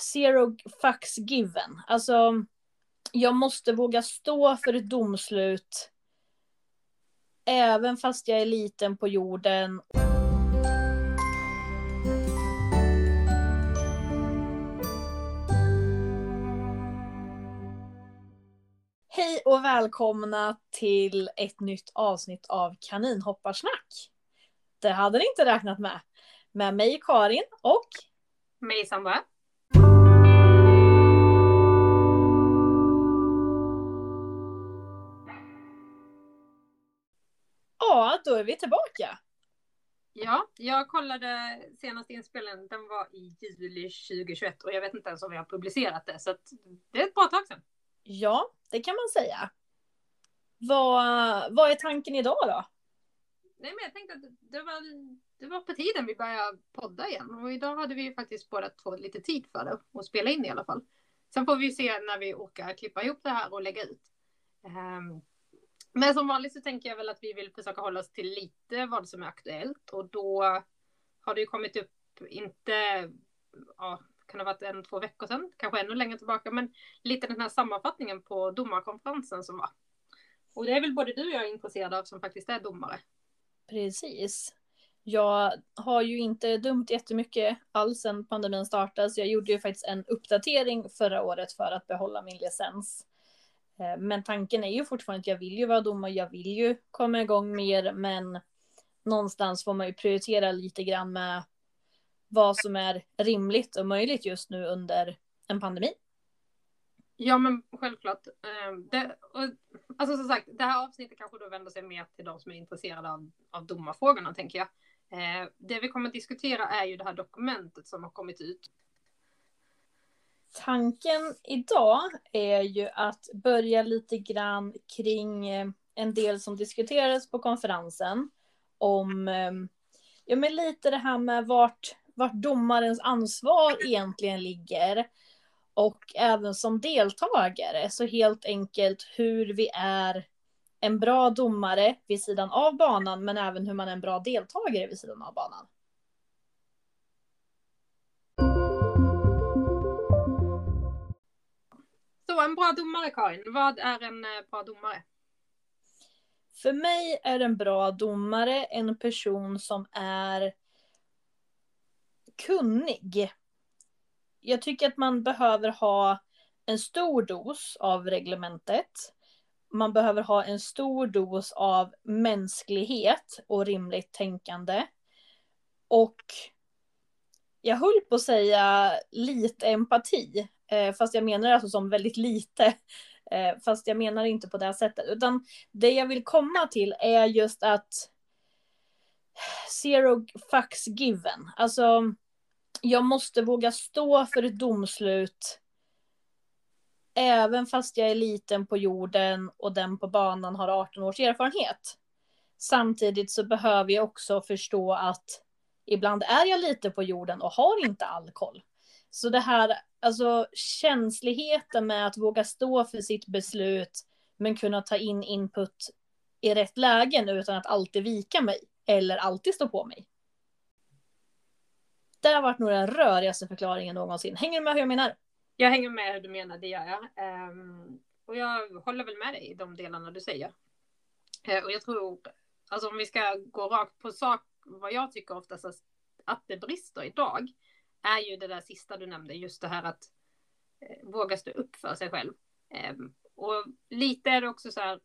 zero fucks given. Alltså, jag måste våga stå för ett domslut. Även fast jag är liten på jorden. Hej och välkomna till ett nytt avsnitt av Kaninhopparsnack. Det hade ni inte räknat med. Med mig Karin och mig Sandra. Då är vi tillbaka. Ja, jag kollade senaste inspelningen, den var i juli 2021 och jag vet inte ens om vi har publicerat det, så det är ett bra tag sedan. Ja, det kan man säga. Vad, vad är tanken idag då? Nej, men jag tänkte att det var, det var på tiden vi började podda igen och idag hade vi faktiskt båda två lite tid för det och spela in i alla fall. Sen får vi se när vi orkar klippa ihop det här och lägga ut. Um, men som vanligt så tänker jag väl att vi vill försöka hålla oss till lite vad som är aktuellt och då har det ju kommit upp, inte, ja, kan det ha varit en, två veckor sedan, kanske ännu längre tillbaka, men lite den här sammanfattningen på domarkonferensen som var. Och det är väl både du och jag intresserade av som faktiskt är domare. Precis. Jag har ju inte dömt jättemycket alls sedan pandemin startade, så jag gjorde ju faktiskt en uppdatering förra året för att behålla min licens. Eh, men tanken är ju fortfarande att jag vill ju vara domare, jag vill ju komma igång mer, men någonstans får man ju prioritera lite grann med vad som är rimligt och möjligt just nu under en pandemi. Ja men självklart. Eh, det, och, alltså som sagt, det här avsnittet kanske då vänder sig mer till de som är intresserade av, av domarfrågorna tänker jag. Eh, det vi kommer att diskutera är ju det här dokumentet som har kommit ut Tanken idag är ju att börja lite grann kring eh, en del som diskuterades på konferensen. Om eh, ja, men lite det här med vart, vart domarens ansvar egentligen ligger. Och även som deltagare, så helt enkelt hur vi är en bra domare vid sidan av banan, men även hur man är en bra deltagare vid sidan av banan. Så en bra domare Karin, vad är en eh, bra domare? För mig är en bra domare en person som är kunnig. Jag tycker att man behöver ha en stor dos av reglementet. Man behöver ha en stor dos av mänsklighet och rimligt tänkande. Och jag höll på att säga lite empati. Eh, fast jag menar alltså som väldigt lite. Eh, fast jag menar inte på det sättet. Utan det jag vill komma till är just att zero fucks given. Alltså, jag måste våga stå för ett domslut. Även fast jag är liten på jorden och den på banan har 18 års erfarenhet. Samtidigt så behöver jag också förstå att ibland är jag lite på jorden och har inte all koll. Så det här, alltså känsligheten med att våga stå för sitt beslut men kunna ta in input i rätt lägen utan att alltid vika mig eller alltid stå på mig. Det har varit nog den rörigaste förklaringen någonsin. Hänger du med hur jag menar? Jag hänger med hur du menar, det gör jag. Ehm, och jag håller väl med dig i de delarna du säger. Eh, och jag tror, alltså om vi ska gå rakt på sak, vad jag tycker oftast att det brister idag, är ju det där sista du nämnde, just det här att eh, våga stå upp för sig själv. Eh, och lite är det också så här,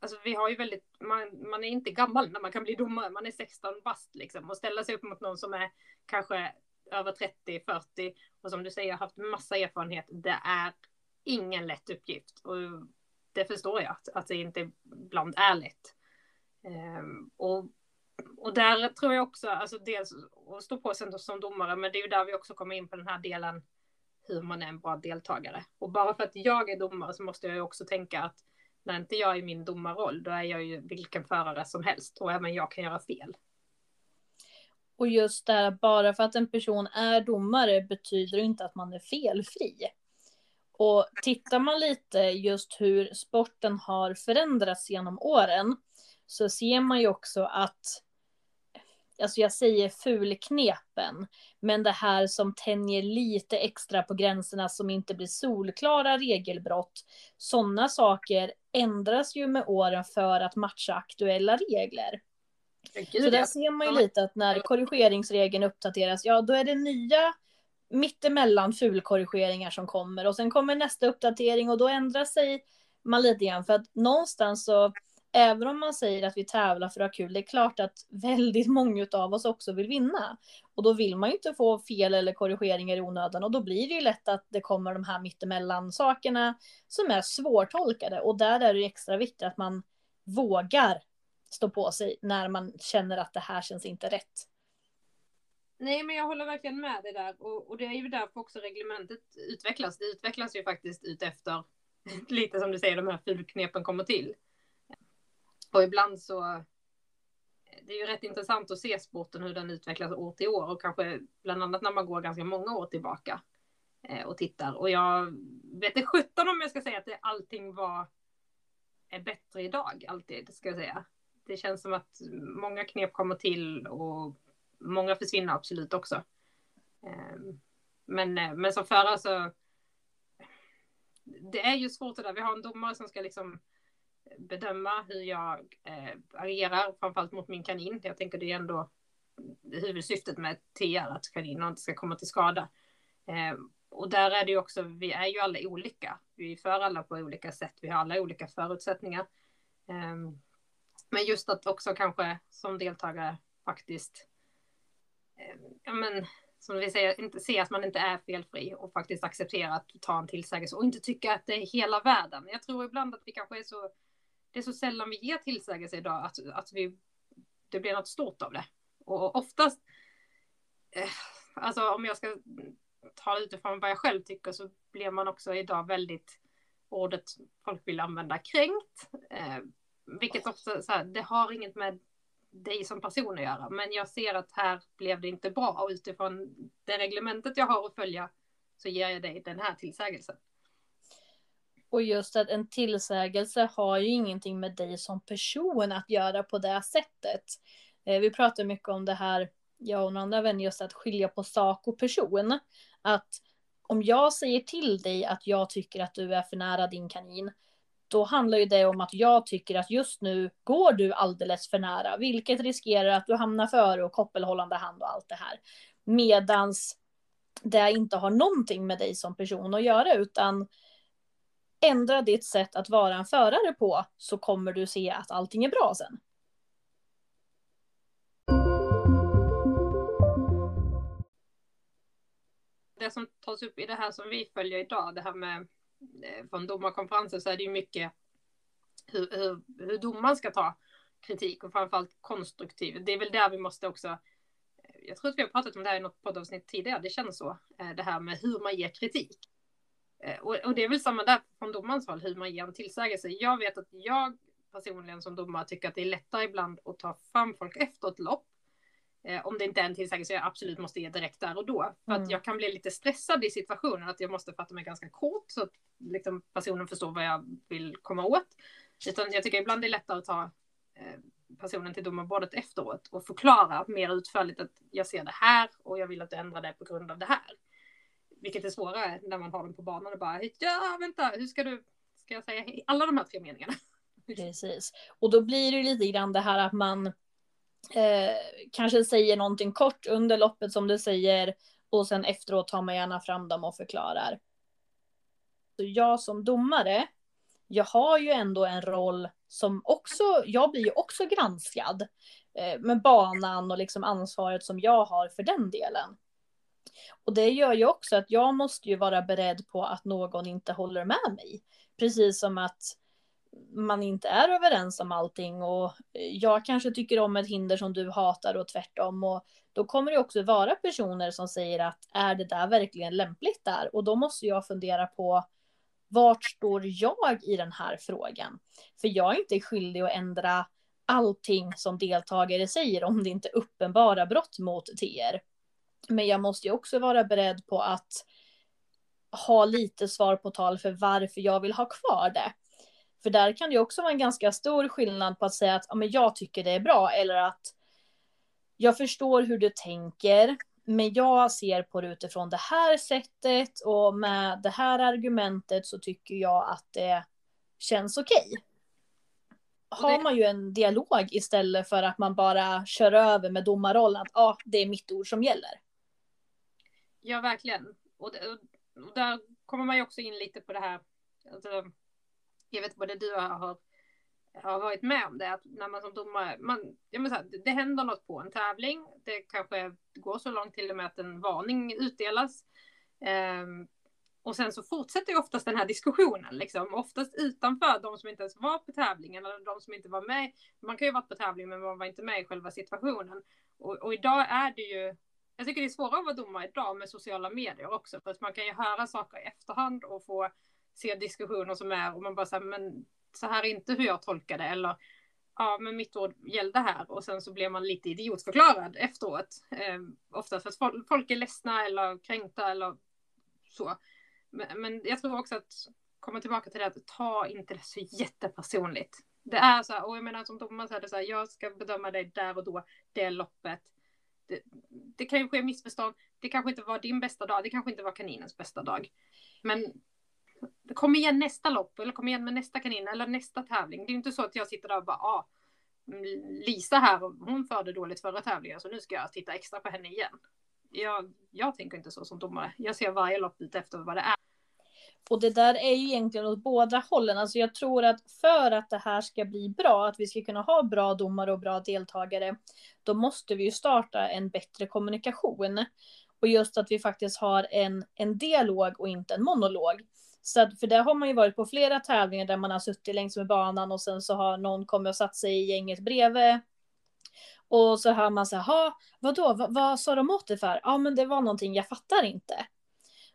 alltså vi har ju väldigt, man, man är inte gammal när man kan bli domare, man är 16 bast liksom och ställa sig upp mot någon som är kanske över 30, 40 och som du säger haft massa erfarenhet. Det är ingen lätt uppgift och det förstår jag att, att det inte ibland är lätt. Ehm, och och där tror jag också, alltså dels att stå på sig som domare, men det är ju där vi också kommer in på den här delen hur man är en bra deltagare. Och bara för att jag är domare så måste jag ju också tänka att när inte jag är i min domarroll, då är jag ju vilken förare som helst och även jag kan göra fel. Och just där, bara för att en person är domare betyder inte att man är felfri. Och tittar man lite just hur sporten har förändrats genom åren så ser man ju också att alltså jag säger fulknepen, men det här som tänjer lite extra på gränserna som inte blir solklara regelbrott. Sådana saker ändras ju med åren för att matcha aktuella regler. Så där ser man ju lite att när korrigeringsregeln uppdateras, ja då är det nya mittemellan fulkorrigeringar som kommer och sen kommer nästa uppdatering och då ändrar sig man lite grann för att någonstans så även om man säger att vi tävlar för att ha kul, det är klart att väldigt många av oss också vill vinna. Och då vill man ju inte få fel eller korrigeringar i onödan och då blir det ju lätt att det kommer de här mittemellan sakerna som är svårtolkade och där är det extra viktigt att man vågar stå på sig när man känner att det här känns inte rätt. Nej, men jag håller verkligen med dig där och, och det är ju därför också reglementet utvecklas. Det utvecklas ju faktiskt utefter, lite som du säger, de här fulknepen kommer till. Och ibland så eh, det är ju rätt intressant att se sporten hur den utvecklas år till år och kanske bland annat när man går ganska många år tillbaka eh, och tittar. Och jag vet inte sjutton om jag ska säga att det, allting var är bättre idag alltid ska jag säga. Det känns som att många knep kommer till och många försvinner absolut också. Ehm, men, eh, men som förare så det är ju svårt det där. Vi har en domare som ska liksom bedöma hur jag eh, agerar, framförallt mot min kanin. Jag tänker det är ändå huvudsyftet med TR, att kaninen inte ska komma till skada. Eh, och där är det ju också, vi är ju alla olika. Vi för alla på olika sätt, vi har alla olika förutsättningar. Eh, men just att också kanske som deltagare faktiskt, eh, ja men som vi säger, inte se att man inte är felfri och faktiskt acceptera att ta en tillsägelse och inte tycka att det är hela världen. Jag tror ibland att vi kanske är så det är så sällan vi ger tillsägelse idag att, att vi, det blir något stort av det. Och oftast, eh, alltså om jag ska ta det utifrån vad jag själv tycker så blir man också idag väldigt, ordet folk vill använda, kränkt. Eh, vilket också, så här, det har inget med dig som person att göra, men jag ser att här blev det inte bra och utifrån det reglementet jag har att följa så ger jag dig den här tillsägelsen. Och just att en tillsägelse har ju ingenting med dig som person att göra på det sättet. Eh, vi pratar mycket om det här, jag och några andra vänner, just att skilja på sak och person. Att om jag säger till dig att jag tycker att du är för nära din kanin, då handlar ju det om att jag tycker att just nu går du alldeles för nära, vilket riskerar att du hamnar före och koppelhållande hand och allt det här. Medans det inte har någonting med dig som person att göra, utan ändra ditt sätt att vara en förare på så kommer du se att allting är bra sen. Det som tas upp i det här som vi följer idag, det här med eh, från domarkonferensen så är det ju mycket hur, hur, hur domaren ska ta kritik och framförallt konstruktiv. Det är väl där vi måste också eh, jag tror att vi har pratat om det här i något poddavsnitt tidigare, det känns så. Eh, det här med hur man ger kritik. Eh, och, och, det är väl samma där från domarens håll, hur man ger en tillsägelse. Jag vet att jag personligen som domare tycker att det är lättare ibland att ta fram folk efter ett lopp. Eh, om det inte är en tillsägelse jag absolut måste ge direkt där och då. För mm. att jag kan bli lite stressad i situationen, att jag måste fatta mig ganska kort så att liksom, personen förstår vad jag vill komma åt. Utan jag tycker ibland det är lättare att ta eh, personen till domarbordet efteråt och förklara mer utförligt att jag ser det här och jag vill att du ändrar det på grund av det här. Vilket är svårare när man har dem på banan och bara, ja vänta, hur ska du, ska jag säga alla de här tre meningarna? Precis. Och då blir det lite grann det här att man eh, kanske säger någonting kort under loppet som du säger och sen efteråt tar man gärna fram dem och förklarar. Så jag som domare, jag har ju ändå en roll som också, jag blir ju också granskad eh, med banan och liksom ansvaret som jag har för den delen. Och det gör ju också att jag måste ju vara beredd på att någon inte håller med mig. Precis som att man inte är överens om allting och eh, jag kanske tycker om ett hinder som du hatar och tvärtom. Och då kommer det också vara personer som säger att är det där verkligen lämpligt där? Och då måste jag fundera på vart står jag i den här frågan? För jag är inte skyldig att ändra allting som deltagare säger om det inte är uppenbara brott mot TR. Men jag måste ju också vara beredd på att ha lite svar på tal för varför jag vill ha kvar det. För där kan det också vara en ganska stor skillnad på att säga att ja, men jag tycker det är bra eller att jag förstår hur du tänker, men jag ser på det utifrån det här sättet och med det här argumentet så tycker jag att det känns okej. Okay. Har man ju en dialog istället för att man bara kör över med domarrollen att ja, ah, det är mitt ord som gäller. Ja, verkligen. Och, det, och där kommer man ju också in lite på det här. Alltså, jag vet både du och jag har, har varit med om det. Att när man som domare, man, jag menar här, det händer något på en tävling. Det kanske går så långt till och med att en varning utdelas. Um, och sen så fortsätter ju oftast den här diskussionen, liksom. oftast utanför de som inte ens var på tävlingen eller de som inte var med. Man kan ju ha varit på tävling men man var inte med i själva situationen. Och, och idag är det ju jag tycker det är svårare att vara domare idag med sociala medier också, för att man kan ju höra saker i efterhand och få se diskussioner som är och man bara säger men så här är inte hur jag tolkar det eller ja, men mitt ord gällde här och sen så blir man lite idiotförklarad efteråt. Eh, oftast för att folk är ledsna eller kränkta eller så. Men, men jag tror också att komma tillbaka till det att ta inte det så jättepersonligt. Det är så här, och jag menar som domare så är det så här, jag ska bedöma dig där och då, det loppet det, det kan ju ske missförstånd. Det kanske inte var din bästa dag. Det kanske inte var kaninens bästa dag. Men kom igen nästa lopp eller kom igen med nästa kanin eller nästa tävling. Det är ju inte så att jag sitter där och bara, ah, mm, Lisa här, hon förde dåligt förra tävlingen så nu ska jag titta extra på henne igen. Jag, jag tänker inte så som domare. Jag ser varje lopp ut efter vad det är. Och det där är ju egentligen åt båda hållen. Alltså jag tror att för att det här ska bli bra, att vi ska kunna ha bra domare och bra deltagare, då måste vi ju starta en bättre kommunikation. Och just att vi faktiskt har en, en dialog och inte en monolog. Så att, för där har man ju varit på flera tävlingar där man har suttit längs med banan och sen så har någon kommit och satt sig i gänget bredvid. Och så hör man så här, vadå, vad, vad sa de åt dig för? Ja men det var någonting, jag fattar inte.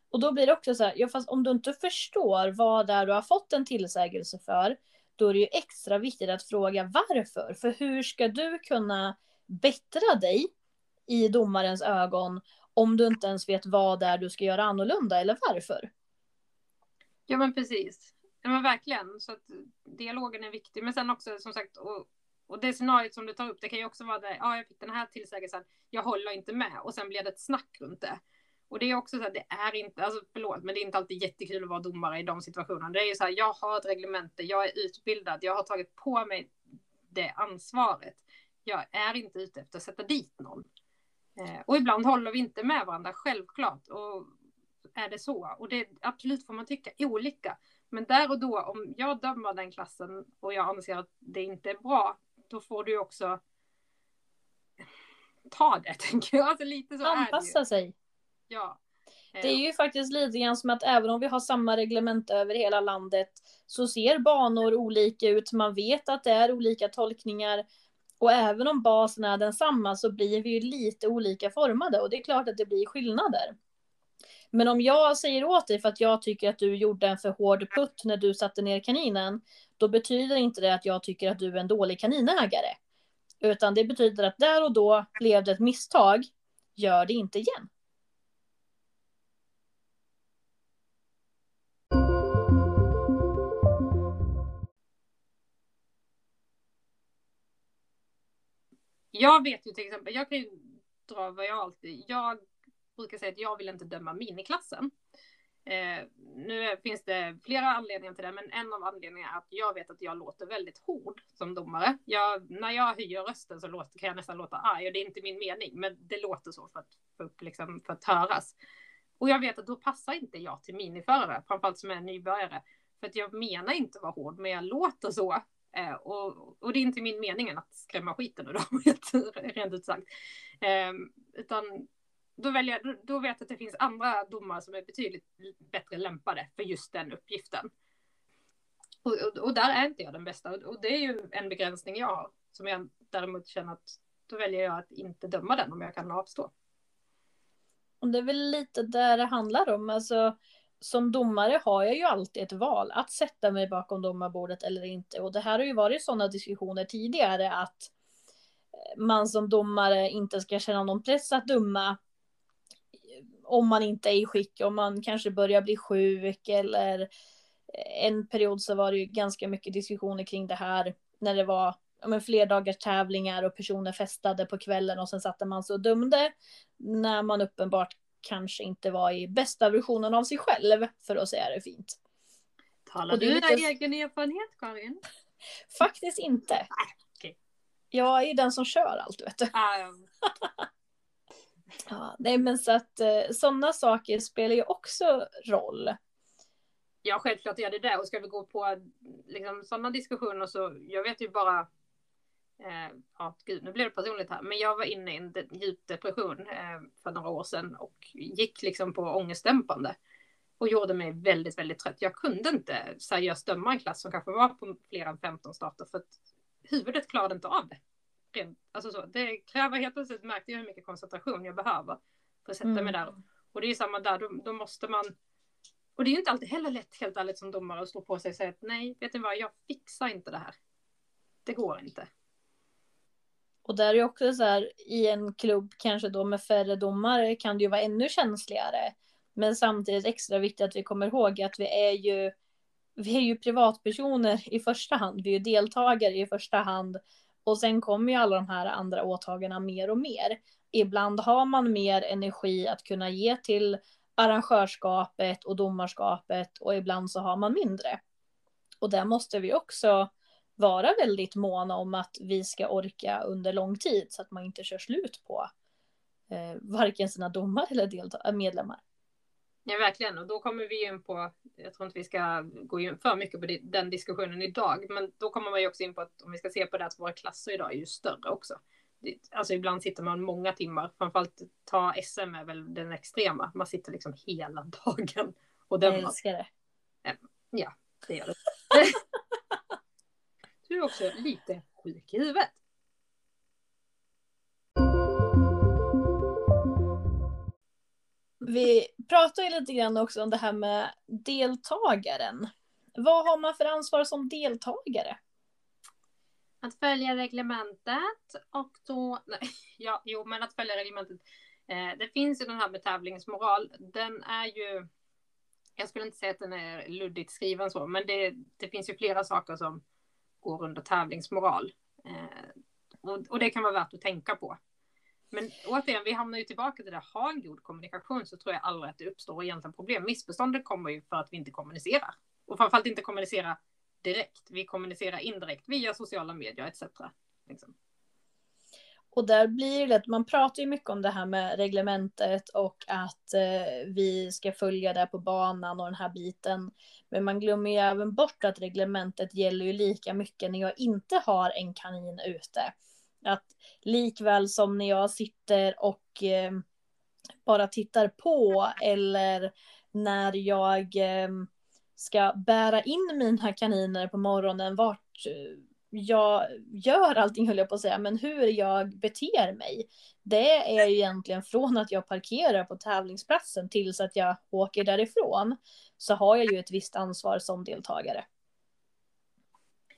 Och då blir det också så här, ja fast om du inte förstår vad det är du har fått en tillsägelse för, då är det ju extra viktigt att fråga varför. För hur ska du kunna bättra dig i domarens ögon om du inte ens vet vad det är du ska göra annorlunda eller varför? Ja men precis. Ja men verkligen. Så att dialogen är viktig. Men sen också som sagt, och, och det scenariot som du tar upp, det kan ju också vara det, ja jag fick den här tillsägelsen, jag håller inte med och sen blir det ett snack runt det. Och det är också så här, det är inte, alltså förlåt, men det är inte alltid jättekul att vara domare i de situationerna. Det är ju så här, jag har ett reglemente, jag är utbildad, jag har tagit på mig det ansvaret. Jag är inte ute efter att sätta dit någon. Eh, och ibland håller vi inte med varandra, självklart. Och är det så. Och det absolut får man tycka olika. Men där och då, om jag dömer den klassen och jag anser att det inte är bra, då får du också ta det, tänker jag. Alltså lite så Anpassa sig. Ja. Det är ju faktiskt lite grann som att även om vi har samma reglement över hela landet så ser banor olika ut. Man vet att det är olika tolkningar. Och även om basen är densamma så blir vi ju lite olika formade och det är klart att det blir skillnader. Men om jag säger åt dig för att jag tycker att du gjorde en för hård putt när du satte ner kaninen, då betyder inte det att jag tycker att du är en dålig kaninägare. Utan det betyder att där och då blev det ett misstag, gör det inte igen. Jag vet ju till exempel, jag kan ju dra vad jag alltid, jag brukar säga att jag vill inte döma miniklassen. Eh, nu finns det flera anledningar till det, men en av anledningarna är att jag vet att jag låter väldigt hård som domare. Jag, när jag höjer rösten så låter, kan jag nästan låta arg och det är inte min mening, men det låter så för att, för, liksom, för att höras. Och jag vet att då passar inte jag till miniförare, framförallt som är nybörjare. För att jag menar inte att vara hård, men jag låter så Eh, och, och, det är inte min mening att skrämma skiten ur dem, rent ut sagt. Eh, utan då, väljer, då, då vet jag att det finns andra domare som är betydligt bättre lämpade för just den uppgiften. Och, och, och där är inte jag den bästa. Och, det är ju en begränsning jag har. Som jag däremot känner att då väljer jag att inte döma den om jag kan avstå. Och det är väl lite där det handlar om. Alltså, som domare har jag ju alltid ett val att sätta mig bakom domarbordet eller inte. Och det här har ju varit sådana diskussioner tidigare att eh, man som domare inte ska känna någon press att döma eh, om man inte är i skick, om man kanske börjar bli sjuk eller eh, en period så var det ju ganska mycket diskussioner kring det här när det var men, flerdagars tävlingar och personer festade på kvällen och sen satte man sig och dömde när man uppenbart kanske inte var i bästa versionen av sig själv, för att säga det fint. Talar du lite... egen erfarenhet, Karin? Faktiskt inte. Nej, okay. Jag är den som kör allt, vet du. Um. ja, nej, men så att eh, sådana saker spelar ju också roll. Ja, självklart gör det det. Och ska vi gå på liksom, sådana diskussioner så, jag vet ju bara, eh, ja gud nu blir det personligt här, men jag var inne i en de, djup depression eh, för några år sedan och gick liksom på ångestdämpande. Och gjorde mig väldigt, väldigt trött. Jag kunde inte seriöst döma en klass som kanske var på fler än 15 starter för att huvudet klarade inte av det. Alltså så, det kräver helt plötsligt märkte jag hur mycket koncentration jag behöver för att sätta mm. mig där. Och det är samma där, då, då måste man och det är ju inte alltid heller lätt helt ärligt som domare att slå på sig och säga att nej, vet ni vad, jag fixar inte det här. Det går inte. Och där är ju också så här, i en klubb kanske då med färre domare kan det ju vara ännu känsligare. Men samtidigt extra viktigt att vi kommer ihåg att vi är ju, vi är ju privatpersoner i första hand. Vi är ju deltagare i första hand. Och sen kommer ju alla de här andra åtagandena mer och mer. Ibland har man mer energi att kunna ge till arrangörskapet och domarskapet och ibland så har man mindre. Och där måste vi också vara väldigt måna om att vi ska orka under lång tid så att man inte kör slut på eh, varken sina domare eller medlemmar. Ja, verkligen. Och då kommer vi in på, jag tror inte vi ska gå in för mycket på den diskussionen idag, men då kommer man ju också in på att om vi ska se på det att våra klasser idag är ju större också alltså ibland sitter man många timmar, framförallt ta SM är väl den extrema, man sitter liksom hela dagen och dömer. Jag älskar det. Ja, det gör du. Du också lite sjuk i huvudet. Vi pratar ju lite grann också om det här med deltagaren. Vad har man för ansvar som deltagare? Att följa reglementet och då, nej, ja, jo, men att följa reglementet. Eh, det finns ju den här med tävlingsmoral. Den är ju, jag skulle inte säga att den är luddigt skriven så, men det, det finns ju flera saker som går under tävlingsmoral. Eh, och, och det kan vara värt att tänka på. Men återigen, vi hamnar ju tillbaka till det. Ha en god kommunikation så tror jag aldrig att det uppstår egentligen problem. Missförståndet kommer ju för att vi inte kommunicerar. Och framförallt inte kommunicera direkt. Vi kommunicerar indirekt via sociala medier etc. Liksom. Och där blir det, man pratar ju mycket om det här med reglementet och att eh, vi ska följa det på banan och den här biten. Men man glömmer ju även bort att reglementet gäller ju lika mycket när jag inte har en kanin ute. Att likväl som när jag sitter och eh, bara tittar på eller när jag eh, ska bära in mina kaniner på morgonen, vart eh, jag gör allting höll jag på att säga, men hur jag beter mig. Det är ju egentligen från att jag parkerar på tävlingsplatsen tills att jag åker därifrån. Så har jag ju ett visst ansvar som deltagare.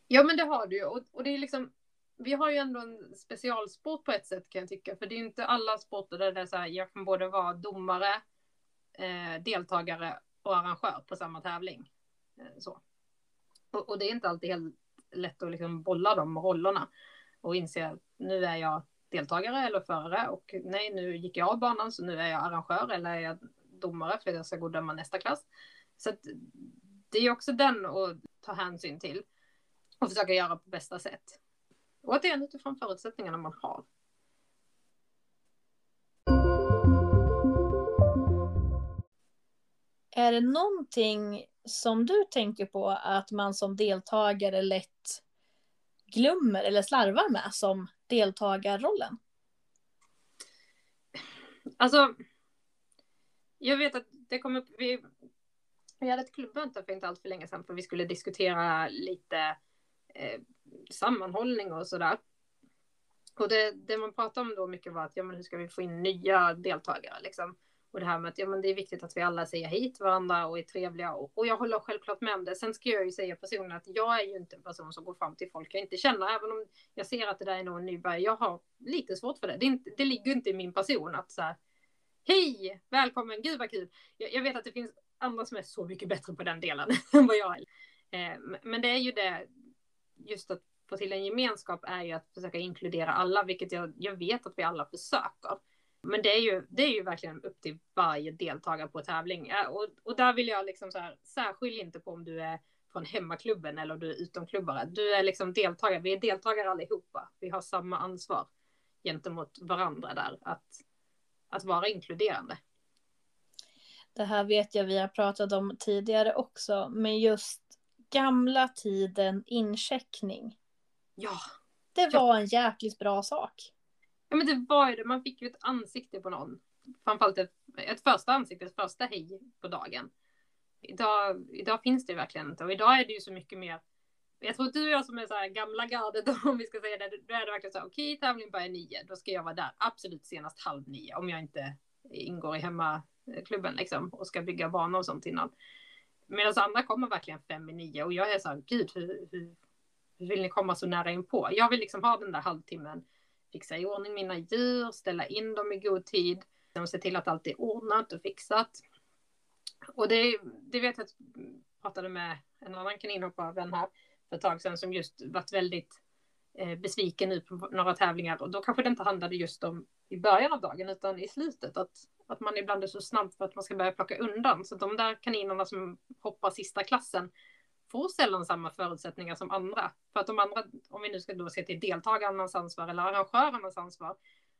Ja men det har du ju och, och det är liksom vi har ju ändå en specialsport på ett sätt kan jag tycka. För det är inte alla sporter där det är så här, jag kan både vara domare, eh, deltagare och arrangör på samma tävling. Eh, så. Och, och, det är inte alltid helt lätt att liksom bolla de rollerna och inse att nu är jag deltagare eller förare och nej, nu gick jag av banan så nu är jag arrangör eller är jag domare för att jag ska gå och döma nästa klass. Så att det är också den att ta hänsyn till och försöka göra på bästa sätt. Och att det är utifrån förutsättningarna man har. Är det någonting som du tänker på att man som deltagare lätt glömmer eller slarvar med som deltagarrollen? Alltså, jag vet att det kom upp, vi, vi hade ett klubbmöte för inte allt för länge sedan för vi skulle diskutera lite eh, sammanhållning och sådär. Och det, det man pratade om då mycket var att ja, men hur ska vi få in nya deltagare liksom? Och det här med att ja, men det är viktigt att vi alla säger hej till varandra och är trevliga. Och, och jag håller självklart med om det. Sen ska jag ju säga personligen att jag är ju inte en person som går fram till folk jag inte känner. Även om jag ser att det där är någon nybörjare. Jag har lite svårt för det. Det, inte, det ligger inte i min person att så här, hej, välkommen, gud vad kul. Jag, jag, vet att det finns andra som är så mycket bättre på den delen än vad jag är. Eh, men det är ju det, just att få till en gemenskap är ju att försöka inkludera alla, vilket jag, jag vet att vi alla försöker. Men det är ju, det är ju verkligen upp till varje deltagare på tävling. Och, och där vill jag liksom så här, särskilj inte på om du är från hemmaklubben eller om du är utomklubbare. Du är liksom deltagare, vi är deltagare allihopa. Vi har samma ansvar gentemot varandra där, att, att vara inkluderande. Det här vet jag vi har pratat om tidigare också, men just gamla tiden incheckning. Ja. Det var ja. en jäkligt bra sak. Ja men det var ju det, man fick ju ett ansikte på någon. Framförallt ett, ett första ansikte, ett första hej på dagen. Idag, idag finns det ju verkligen inte och idag är det ju så mycket mer jag tror att du och jag som är så här gamla gardet om vi ska säga det, då är det verkligen så här, okej okay, tävling börjar nio, då ska jag vara där absolut senast halv nio om jag inte ingår i hemmaklubben liksom och ska bygga banor och sånt innan. Medan andra kommer verkligen fem i nio och jag är så här, gud hur, hur, hur vill ni komma så nära in på? Jag vill liksom ha den där halvtimmen, fixa i ordning mina djur, ställa in dem i god tid, och se till att allt är ordnat och fixat. Och det, det vet jag att jag pratade med en annan kaninhopparvän här för ett tag sedan som just varit väldigt eh, besviken nu på några tävlingar. Och då kanske det inte handlade just om i början av dagen utan i slutet. Att, att man ibland är så snabb för att man ska börja plocka undan. Så de där kaninerna som hoppar sista klassen får sällan samma förutsättningar som andra. För att de andra, om vi nu ska då se till deltagarnas ansvar eller arrangörernas ansvar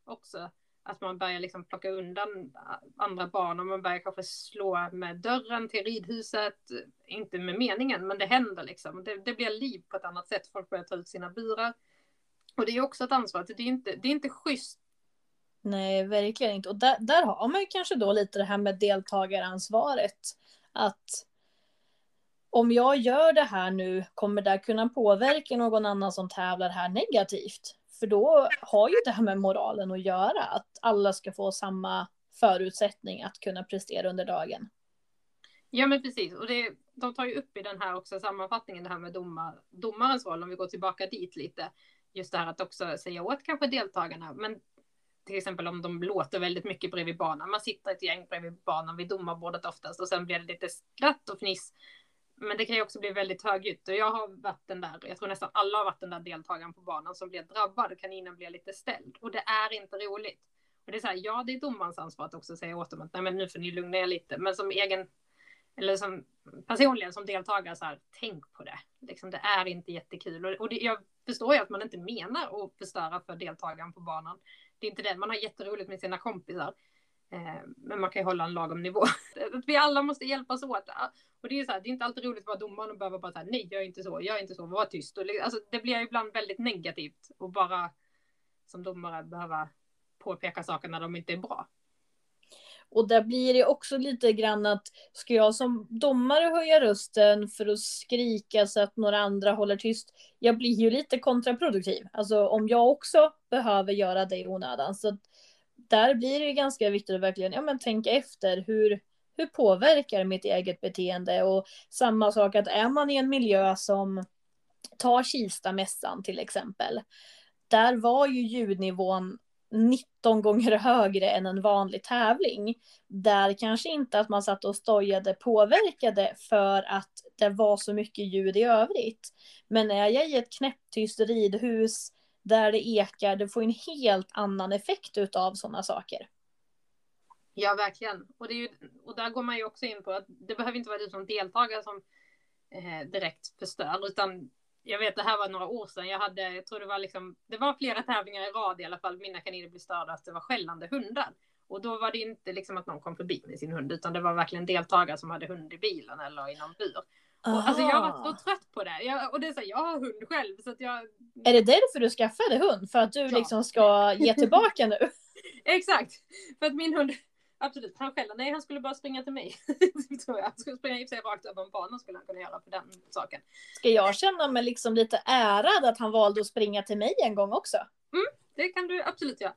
också, att man börjar liksom plocka undan andra barn och man börjar kanske slå med dörren till ridhuset. Inte med meningen, men det händer liksom. Det, det blir liv på ett annat sätt. Folk börjar ta ut sina burar. Och det är också ett ansvar. Det är inte, det är inte schysst. Nej, verkligen inte. Och där, där har man ju kanske då lite det här med deltagaransvaret. Att om jag gör det här nu, kommer det kunna påverka någon annan som tävlar här negativt? För då har ju det här med moralen att göra, att alla ska få samma förutsättning att kunna prestera under dagen. Ja men precis, och det, de tar ju upp i den här också sammanfattningen det här med domar, domarens roll, om vi går tillbaka dit lite. Just det här att också säga åt kanske deltagarna, men till exempel om de låter väldigt mycket bredvid banan. Man sitter ett gäng bredvid banan vid domarbordet oftast och sen blir det lite skratt och fniss men det kan ju också bli väldigt högljutt och jag har varit den där, jag tror nästan alla har varit den där deltagaren på banan som blir drabbad, kaninen blir lite ställd och det är inte roligt. Och det är så här, ja det är domarens ansvar att också säga åt dem att nej men nu får ni lugna er lite, men som egen, eller som personligen som deltagare så här, tänk på det. Liksom, det är inte jättekul och, och det, jag förstår ju att man inte menar att förstöra för deltagaren på banan. Det är inte det, man har jätteroligt med sina kompisar. Eh, men man kan ju hålla en lagom nivå. Att vi alla måste hjälpas åt. Och det är så här, det är inte alltid roligt att vara domaren och behöva bara säga nej, gör inte så, gör inte så, var tyst. Och alltså, det blir ibland väldigt negativt och bara som domare behöva påpeka saker när de inte är bra. Och där blir det också lite grann att ska jag som domare höja rösten för att skrika så att några andra håller tyst. Jag blir ju lite kontraproduktiv. Alltså om jag också behöver göra det i onödan. Så där blir det ganska viktigt att verkligen ja, men tänka efter. Hur, hur påverkar mitt eget beteende? Och samma sak att är man i en miljö som tar Kistamässan till exempel. Där var ju ljudnivån 19 gånger högre än en vanlig tävling. Där kanske inte att man satt och stojade påverkade för att det var så mycket ljud i övrigt. Men är jag i ett knäpptyst ridhus där det ekar, det får en helt annan effekt utav sådana saker. Ja, verkligen. Och, det är ju, och där går man ju också in på att det behöver inte vara du som deltagare som eh, direkt förstör, utan jag vet det här var några år sedan. Jag hade, jag tror det var liksom, det var flera tävlingar i rad i alla fall. Mina kaniner blev störda att det var skällande hundar. Och då var det inte liksom att någon kom förbi med sin hund, utan det var verkligen deltagare som hade hund i bilen eller i någon bur. Och, alltså jag var så trött på det. Jag, och det är så, jag har hund själv så att jag... Är det därför du skaffade hund? För att du ja. liksom ska ge tillbaka nu? Exakt. För att min hund, absolut, han skäller. Nej, han skulle bara springa till mig. tror jag. Han skulle springa i sig rakt över en bana skulle han kunna göra för den saken. Ska jag känna mig liksom lite ärad att han valde att springa till mig en gång också? Mm, det kan du absolut göra.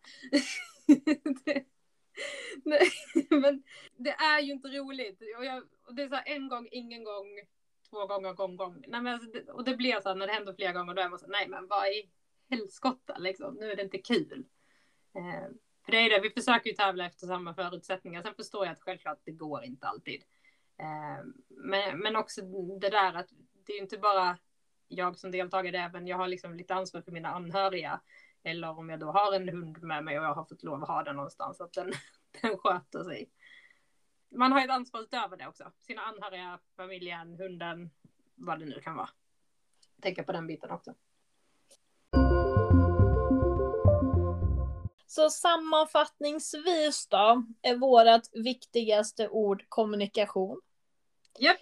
det, nej, men det är ju inte roligt. Och, jag, och det är så här, en gång, ingen gång två gånger, gång, gång. Nej, men alltså, och det blir så här, när det händer flera gånger, då är man så nej men vad i helskotta liksom, nu är det inte kul. Eh, för det är det, vi försöker ju tävla efter samma förutsättningar. Sen förstår jag att självklart det går inte alltid. Eh, men, men också det där att det är inte bara jag som deltagare även, jag har liksom lite ansvar för mina anhöriga. Eller om jag då har en hund med mig och jag har fått lov att ha den någonstans, att den, den sköter sig. Man har ett ansvar utöver det också. Sina anhöriga, familjen, hunden, vad det nu kan vara. Tänka på den biten också. Så sammanfattningsvis då är vårt viktigaste ord kommunikation. Yep.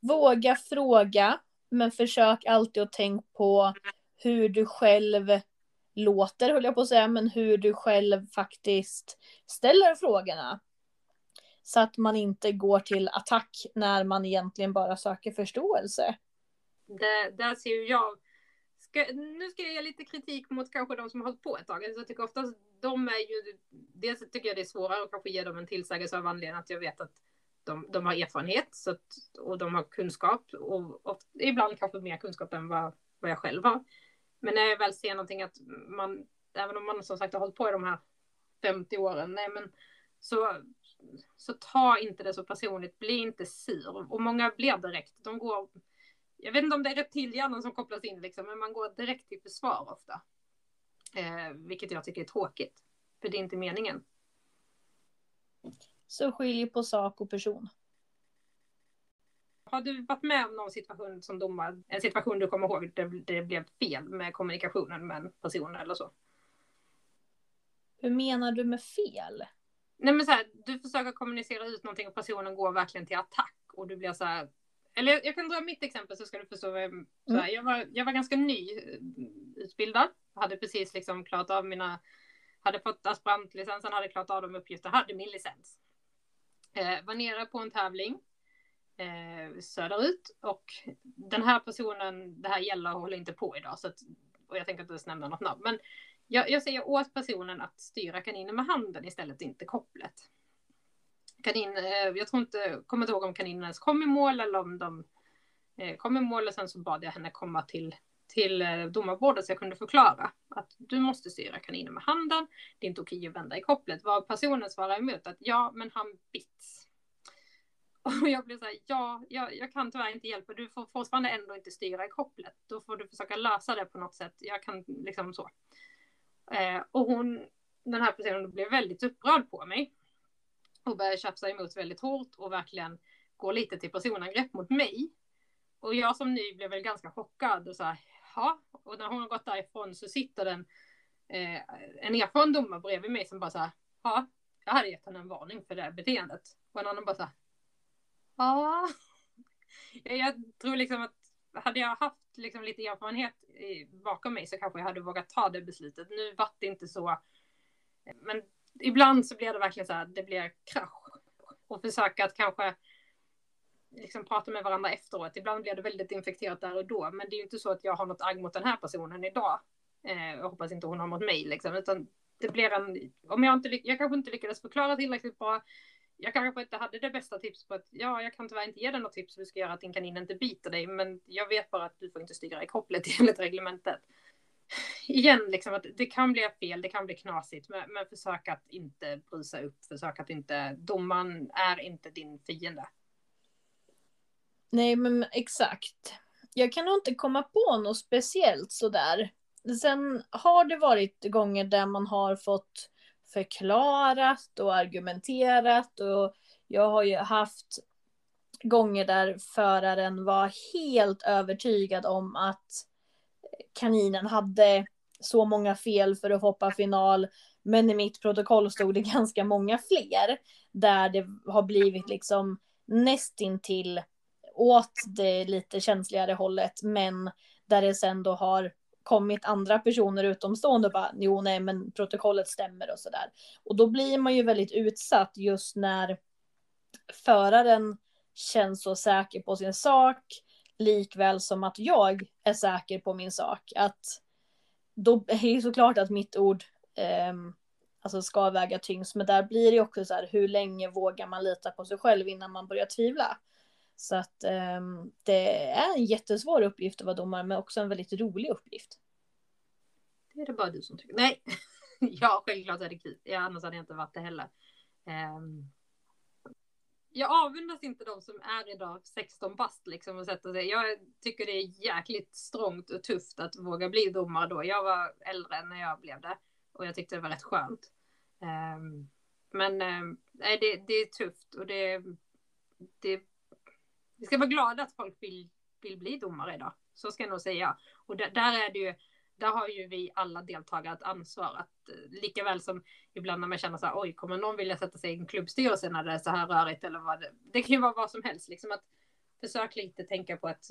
Våga fråga, men försök alltid att tänka på hur du själv låter, höll jag på att säga, men hur du själv faktiskt ställer frågorna. Så att man inte går till attack när man egentligen bara söker förståelse. Det, där ser ju jag Ska, nu ska jag ge lite kritik mot kanske de som har hållit på ett tag. Alltså, jag tycker oftast de är ju, dels tycker jag det är svårare att kanske ge dem en tillsägelse av anledningen att jag vet att de, de har erfarenhet så att, och de har kunskap och, och ibland kanske mer kunskap än vad, vad jag själv har. Men när jag väl ser någonting att man, även om man som sagt har hållit på i de här 50 åren, nej men så, så ta inte det så personligt, bli inte sur. Och många blir direkt, de går jag vet inte om det är reptilhjärnan som kopplas in liksom, men man går direkt till försvar ofta. Eh, vilket jag tycker är tråkigt. För det är inte meningen. Så skilj på sak och person. Har du varit med om någon situation som domare, en situation du kommer ihåg där det blev fel med kommunikationen med en person eller så? Hur menar du med fel? Nej men så här, du försöker kommunicera ut någonting och personen går verkligen till attack och du blir så här, eller jag, kan dra mitt exempel så ska du förstå vad jag, så här, mm. jag, var, jag var ganska ny eh. Hade precis liksom klarat av mina, hade fått aspirantlicensen, hade klarat av de uppgifter, hade min licens. Eh, var nere på en tävling eh, söderut och den här personen, det här gäller håller inte på idag så att, och jag tänker inte ens nämna något namn. Men jag, jag säger åt personen att styra kaninen med handen istället, inte kopplet kanin, eh, jag tror inte, kommer inte ihåg om kaninen ens kom i mål eller om de eh, kom i mål och sen så bad jag henne komma till, till eh, domarbordet så jag kunde förklara att du måste styra kaninen med handen. Det är inte okej att vända i kopplet. Vad personen svarar emot att ja, men han bits. Och jag blev så här, ja, jag, jag kan tyvärr inte hjälpa. Du får fortfarande ändå inte styra i kopplet. Då får du försöka lösa det på något sätt. Jag kan liksom så. Eh, och hon, den här personen blev väldigt upprörd på mig och började tjafsa emot väldigt hårt och verkligen gå lite till personangrepp mot mig. Och jag som ny blev väl ganska chockad och så här, ja. Och när hon har gått därifrån så sitter den eh, en erfaren domare bredvid mig som bara så här, ja, jag hade gett henne en varning för det här beteendet. Och en annan bara så här, ja. Jag tror liksom att hade jag haft liksom lite erfarenhet bakom mig så kanske jag hade vågat ta det beslutet. Nu vart det inte så. Men ibland så blir det verkligen så här, det blir krasch. Och försöka att kanske liksom prata med varandra efteråt. Ibland blir det väldigt infekterat där och då. Men det är ju inte så att jag har något agg mot den här personen idag. Eh, jag hoppas inte hon har mot mig liksom. Utan det blir en, om jag inte, jag kanske inte lyckades förklara tillräckligt bra. Jag kanske inte hade det bästa tips på att ja, jag kan tyvärr inte ge dig något tips hur du ska göra att din kanin inte biter dig. Men jag vet bara att du får inte styra i kopplet enligt reglementet igen, liksom att det kan bli fel, det kan bli knasigt, men, men försök att inte brusa upp, försök att inte, domaren är inte din fiende. Nej, men exakt. Jag kan nog inte komma på något speciellt sådär. Sen har det varit gånger där man har fått förklarat och argumenterat och jag har ju haft gånger där föraren var helt övertygad om att kaninen hade så många fel för att hoppa final. Men i mitt protokoll stod det ganska många fler. Där det har blivit liksom nästintill åt det lite känsligare hållet. Men där det sen då har kommit andra personer utomstående och bara jo nej men protokollet stämmer och sådär. Och då blir man ju väldigt utsatt just när föraren känns så säker på sin sak likväl som att jag är säker på min sak. Att då är det såklart att mitt ord eh, alltså ska väga tyngst, men där blir det också så här, hur länge vågar man lita på sig själv innan man börjar tvivla? Så att um, det är en jättesvår uppgift att vara domare, men också en väldigt rolig uppgift. Det är det bara du som tycker. Nej, ja, självklart är det kul. Ja, annars hade jag inte varit det heller. Um, jag avundas inte de som är idag 16 bast liksom och sätter sig. Jag tycker det är jäkligt strångt och tufft att våga bli domare då. Jag var äldre när jag blev det och jag tyckte det var rätt skönt. Um, men um, det, det är tufft och det, det, vi ska vara glada att folk vill, vill bli domare idag. Så ska jag nog säga. Och där, där är det ju där har ju vi alla deltagare ett ansvar att eh, lika väl som ibland när man känner så här, oj, kommer någon vilja sätta sig i en klubbstyrelse när det är så här rörigt eller vad det, det kan ju vara vad som helst, liksom att försök lite tänka på att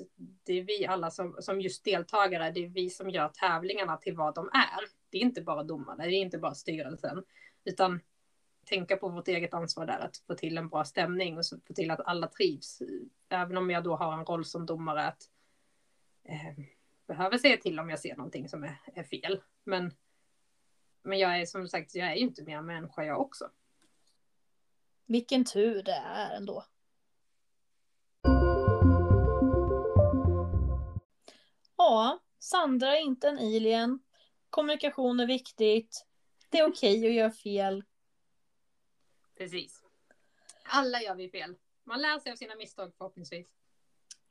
det är vi alla som, som just deltagare, det är vi som gör tävlingarna till vad de är. Det är inte bara domarna, det är inte bara styrelsen, utan tänka på vårt eget ansvar där, att få till en bra stämning och få till att alla trivs. Även om jag då har en roll som domare att eh, behöver säga till om jag ser någonting som är, är fel. Men, men jag är som sagt, jag är ju inte mer människa jag också. Vilken tur det är ändå. Ja, Sandra är inte en alien. Kommunikation är viktigt. Det är okej okay att göra fel. Precis. Alla gör vi fel. Man lär sig av sina misstag förhoppningsvis.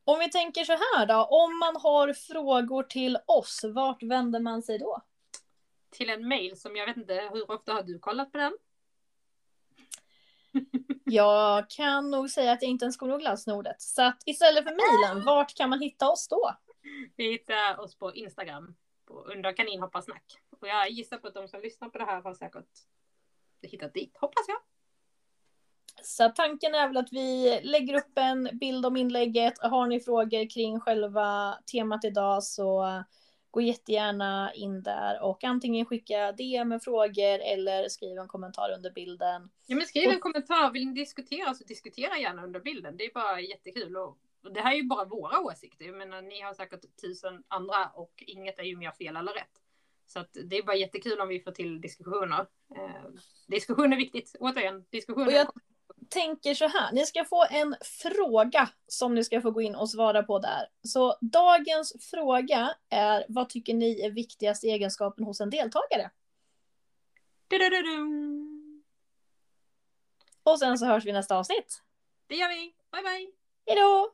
Om vi tänker så här då, om man har frågor till oss, vart vänder man sig då? Till en mail som jag vet inte, hur ofta har du kollat på den? jag kan nog säga att jag inte ens kommer ihåg lösenordet. Så att istället för mejlen, vart kan man hitta oss då? Vi hittar oss på Instagram på under kaninhopparsnack. Och jag gissar på att de som lyssnar på det här har säkert hittat dit, hoppas jag. Så tanken är väl att vi lägger upp en bild om inlägget. Har ni frågor kring själva temat idag så gå jättegärna in där och antingen skicka DM med frågor eller skriv en kommentar under bilden. Ja men skriv en kommentar, vill ni diskutera så diskutera gärna under bilden. Det är bara jättekul och, och det här är ju bara våra åsikter. Jag menar ni har säkert tusen andra och inget är ju mer fel eller rätt. Så att det är bara jättekul om vi får till diskussioner. Eh, diskussion är viktigt, återigen. Diskussion tänker så här, ni ska få en fråga som ni ska få gå in och svara på där. Så dagens fråga är, vad tycker ni är viktigaste egenskapen hos en deltagare? Du, du, du, och sen så hörs vi nästa avsnitt. Det gör vi. Bye bye. Hejdå!